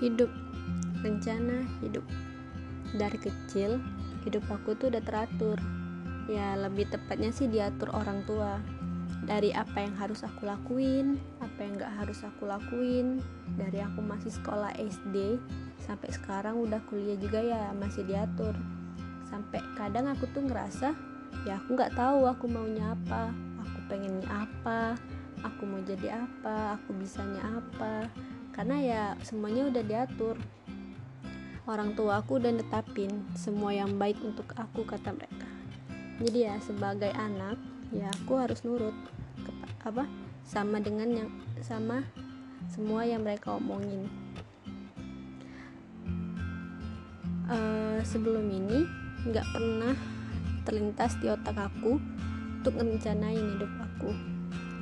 hidup. Rencana hidup. Dari kecil hidup aku tuh udah teratur. Ya lebih tepatnya sih diatur orang tua. Dari apa yang harus aku lakuin apa yang gak harus aku lakuin. Dari aku masih sekolah SD sampai sekarang udah kuliah juga ya masih diatur. Sampai kadang aku tuh ngerasa ya aku nggak tahu aku maunya apa. Aku pengennya apa aku mau jadi apa aku bisanya apa karena ya semuanya udah diatur. Orang tua aku udah netapin semua yang baik untuk aku kata mereka. Jadi ya sebagai anak ya aku harus nurut ke, apa sama dengan yang sama semua yang mereka omongin. Uh, sebelum ini nggak pernah terlintas di otak aku untuk ngerencanain hidup aku.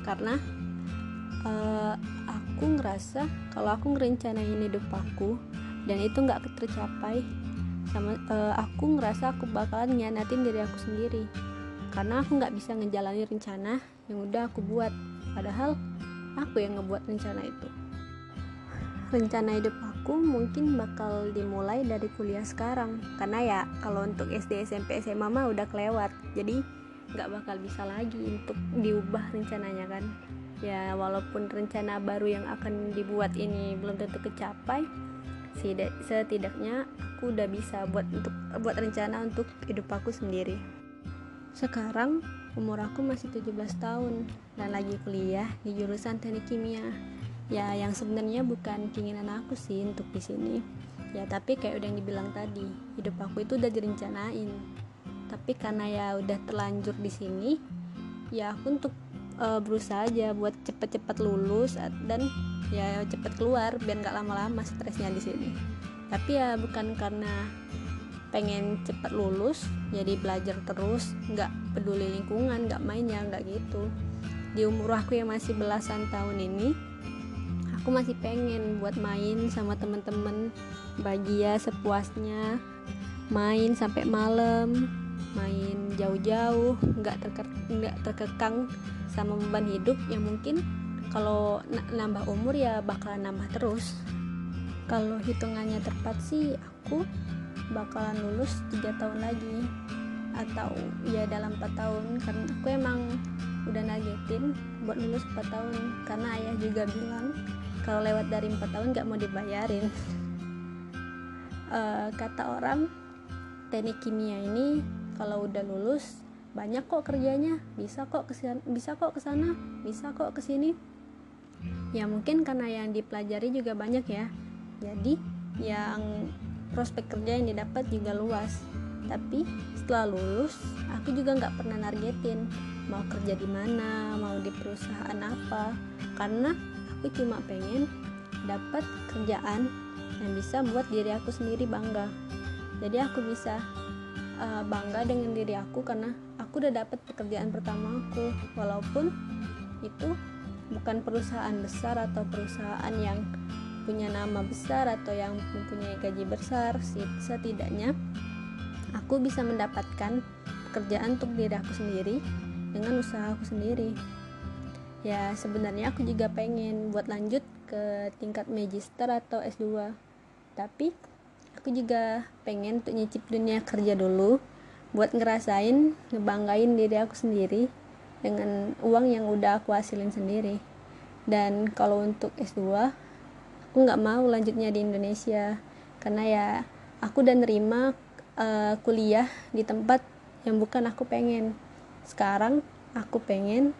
Karena uh, aku ngerasa kalau aku ngerencanain hidup aku dan itu nggak tercapai sama uh, aku ngerasa aku bakalan nyianatin diri aku sendiri. Karena aku nggak bisa ngejalani rencana yang udah aku buat. Padahal aku yang ngebuat rencana itu. Rencana hidup aku mungkin bakal dimulai dari kuliah sekarang. Karena ya kalau untuk SD SMP SMA mah udah kelewat. Jadi nggak bakal bisa lagi untuk diubah rencananya kan ya walaupun rencana baru yang akan dibuat ini belum tentu kecapai setidaknya aku udah bisa buat untuk buat rencana untuk hidup aku sendiri. Sekarang umur aku masih 17 tahun dan lagi kuliah di jurusan teknik kimia. Ya yang sebenarnya bukan keinginan aku sih untuk di sini. Ya tapi kayak udah yang dibilang tadi hidup aku itu udah direncanain. Tapi karena ya udah terlanjur di sini ya aku untuk uh, berusaha aja buat cepet-cepet lulus dan ya cepet keluar biar nggak lama-lama stresnya di sini. Tapi ya bukan karena pengen cepet lulus jadi belajar terus nggak peduli lingkungan nggak main ya nggak gitu. Di umur aku yang masih belasan tahun ini aku masih pengen buat main sama temen-temen bahagia sepuasnya main sampai malam main jauh-jauh nggak terke terkekang sama beban hidup yang mungkin kalau nambah umur ya bakalan nambah terus. Kalau hitungannya tepat sih aku bakalan lulus tiga tahun lagi. Atau ya dalam 4 tahun karena aku emang udah nagetin buat lulus 4 tahun. Karena ayah juga bilang kalau lewat dari 4 tahun gak mau dibayarin. Uh, kata orang teknik kimia ini kalau udah lulus banyak kok kerjanya. Bisa kok ke sana, bisa kok ke sana bisa kok ke sini ya mungkin karena yang dipelajari juga banyak ya. Jadi yang prospek kerja yang didapat juga luas. Tapi setelah lulus aku juga nggak pernah nargetin. Mau kerja di mana mau di perusahaan apa. Karena aku cuma pengen dapat kerjaan yang bisa buat diri aku sendiri bangga. Jadi aku bisa uh, bangga dengan diri aku karena aku udah dapat pekerjaan pertama aku. Walaupun itu bukan perusahaan besar atau perusahaan yang punya nama besar atau yang mempunyai gaji besar setidaknya aku bisa mendapatkan pekerjaan untuk diri aku sendiri dengan usaha aku sendiri. Ya sebenarnya aku juga pengen buat lanjut ke tingkat magister atau S2 tapi aku juga pengen untuk nyicip dunia kerja dulu buat ngerasain ngebanggain diri aku sendiri dengan uang yang udah aku hasilin sendiri. Dan kalau untuk S2 aku nggak mau lanjutnya di Indonesia. Karena ya aku udah nerima uh, kuliah di tempat yang bukan aku pengen. Sekarang aku pengen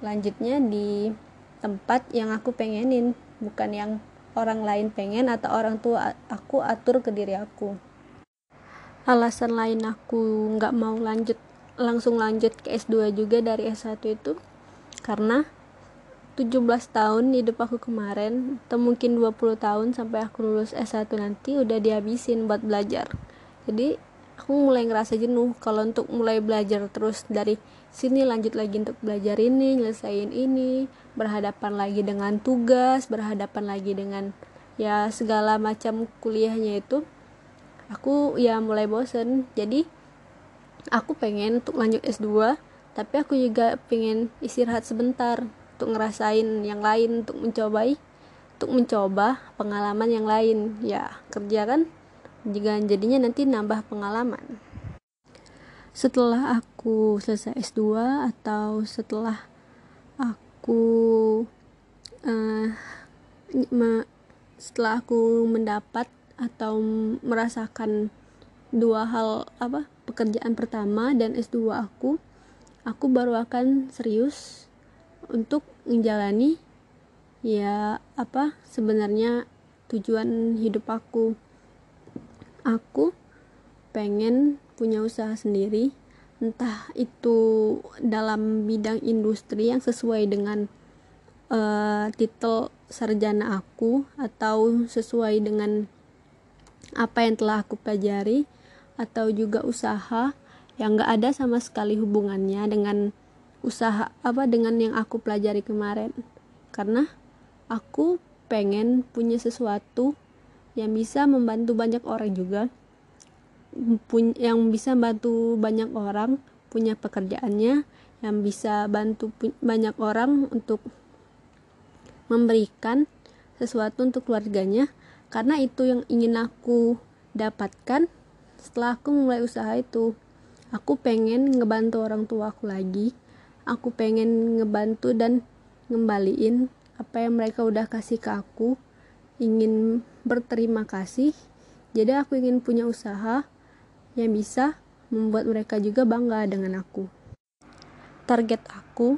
lanjutnya di tempat yang aku pengenin bukan yang orang lain pengen atau orang tua aku atur ke diri aku alasan lain aku nggak mau lanjut langsung lanjut ke S2 juga dari S1 itu karena 17 tahun hidup aku kemarin atau mungkin 20 tahun sampai aku lulus S1 nanti udah dihabisin buat belajar. Jadi aku mulai ngerasa jenuh kalau untuk mulai belajar terus dari sini lanjut lagi untuk belajar ini nyelesain ini berhadapan lagi dengan tugas berhadapan lagi dengan ya segala macam kuliahnya itu aku ya mulai bosen. Jadi aku pengen untuk lanjut S2 tapi aku juga pengen istirahat sebentar untuk ngerasain yang lain untuk mencobai untuk mencoba pengalaman yang lain. Ya kerja kan juga jadinya nanti nambah pengalaman. Setelah aku selesai S2 atau setelah aku uh, setelah aku mendapat atau merasakan dua hal apa pekerjaan pertama dan S2 aku aku baru akan serius untuk menjalani ya apa sebenarnya tujuan hidup aku. Aku pengen punya usaha sendiri entah itu dalam bidang industri yang sesuai dengan uh, titel sarjana aku atau sesuai dengan apa yang telah aku pelajari atau juga usaha yang gak ada sama sekali hubungannya dengan usaha apa dengan yang aku pelajari kemarin. Karena aku pengen punya sesuatu yang bisa membantu banyak orang juga. Yang bisa bantu banyak orang punya pekerjaannya yang bisa bantu banyak orang untuk memberikan sesuatu untuk keluarganya karena itu yang ingin aku dapatkan setelah aku mulai usaha itu. Aku pengen ngebantu orang tua aku lagi. Aku pengen ngebantu dan ngembaliin apa yang mereka udah kasih ke aku. Ingin berterima kasih. Jadi aku ingin punya usaha yang bisa membuat mereka juga bangga dengan aku. Target aku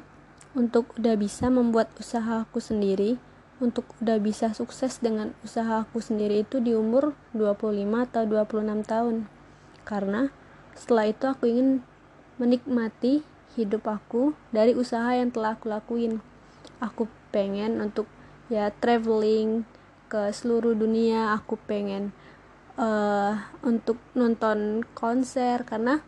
untuk udah bisa membuat usaha aku sendiri untuk udah bisa sukses dengan usaha aku sendiri itu di umur 25 atau 26 tahun. Karena setelah itu aku ingin menikmati hidup aku dari usaha yang telah aku lakuin. Aku pengen untuk ya traveling ke seluruh dunia. Aku pengen uh, untuk nonton konser. Karena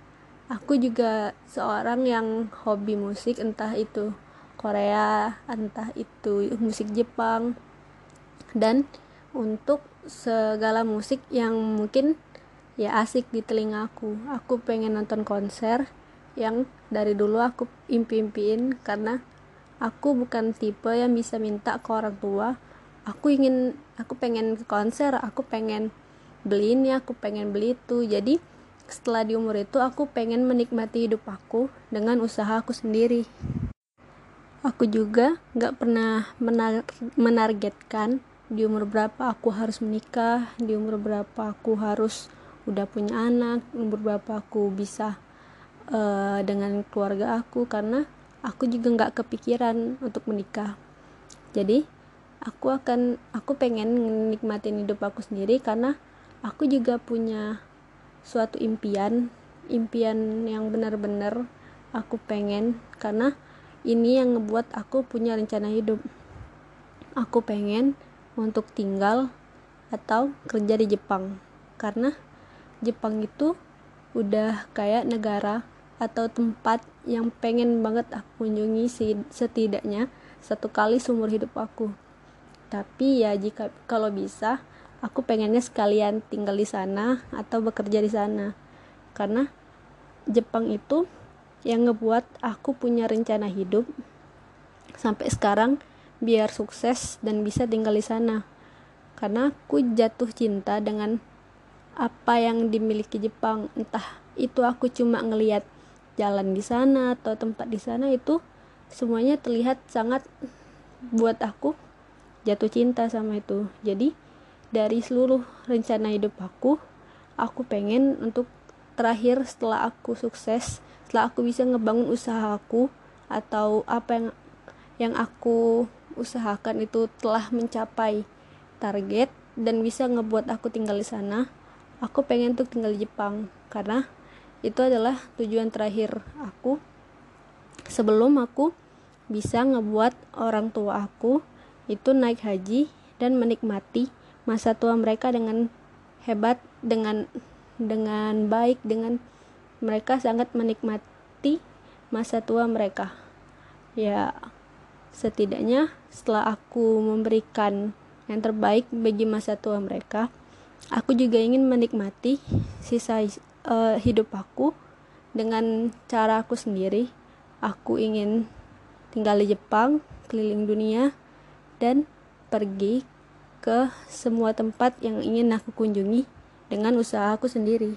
aku juga seorang yang hobi musik entah itu Korea entah itu musik Jepang. Dan untuk segala musik yang mungkin ya asik di telinga aku aku pengen nonton konser yang dari dulu aku impi-impiin karena aku bukan tipe yang bisa minta ke orang tua. Aku ingin aku pengen ke konser aku pengen beli ini aku pengen beli itu. Jadi setelah di umur itu aku pengen menikmati hidup aku dengan usaha aku sendiri aku juga nggak pernah menar menargetkan di umur berapa aku harus menikah di umur berapa aku harus udah punya anak umur berapa aku bisa uh, dengan keluarga aku karena aku juga nggak kepikiran untuk menikah. Jadi aku akan aku pengen menikmatin hidup aku sendiri karena aku juga punya suatu impian impian yang benar-benar aku pengen karena ini yang ngebuat aku punya rencana hidup. Aku pengen untuk tinggal atau kerja di Jepang. Karena Jepang itu udah kayak negara atau tempat yang pengen banget aku kunjungi setidaknya satu kali seumur hidup aku. Tapi ya jika kalau bisa aku pengennya sekalian tinggal di sana atau bekerja di sana. Karena Jepang itu yang ngebuat aku punya rencana hidup sampai sekarang biar sukses dan bisa tinggal di sana. Karena aku jatuh cinta dengan apa yang dimiliki Jepang. Entah itu aku cuma ngelihat jalan di sana atau tempat di sana itu semuanya terlihat sangat buat aku jatuh cinta sama itu. Jadi dari seluruh rencana hidup aku aku pengen untuk terakhir setelah aku sukses setelah aku bisa ngebangun usaha aku atau apa yang yang aku usahakan itu telah mencapai target dan bisa ngebuat aku tinggal di sana aku pengen tuh tinggal di Jepang. Karena itu adalah tujuan terakhir aku sebelum aku bisa ngebuat orang tua aku itu naik haji dan menikmati masa tua mereka dengan hebat dengan dengan baik dengan mereka sangat menikmati masa tua mereka ya setidaknya setelah aku memberikan yang terbaik bagi masa tua mereka aku juga ingin menikmati sisa uh, hidup aku dengan cara aku sendiri aku ingin tinggal di Jepang keliling dunia dan pergi ke semua tempat yang ingin aku kunjungi dengan usaha aku sendiri.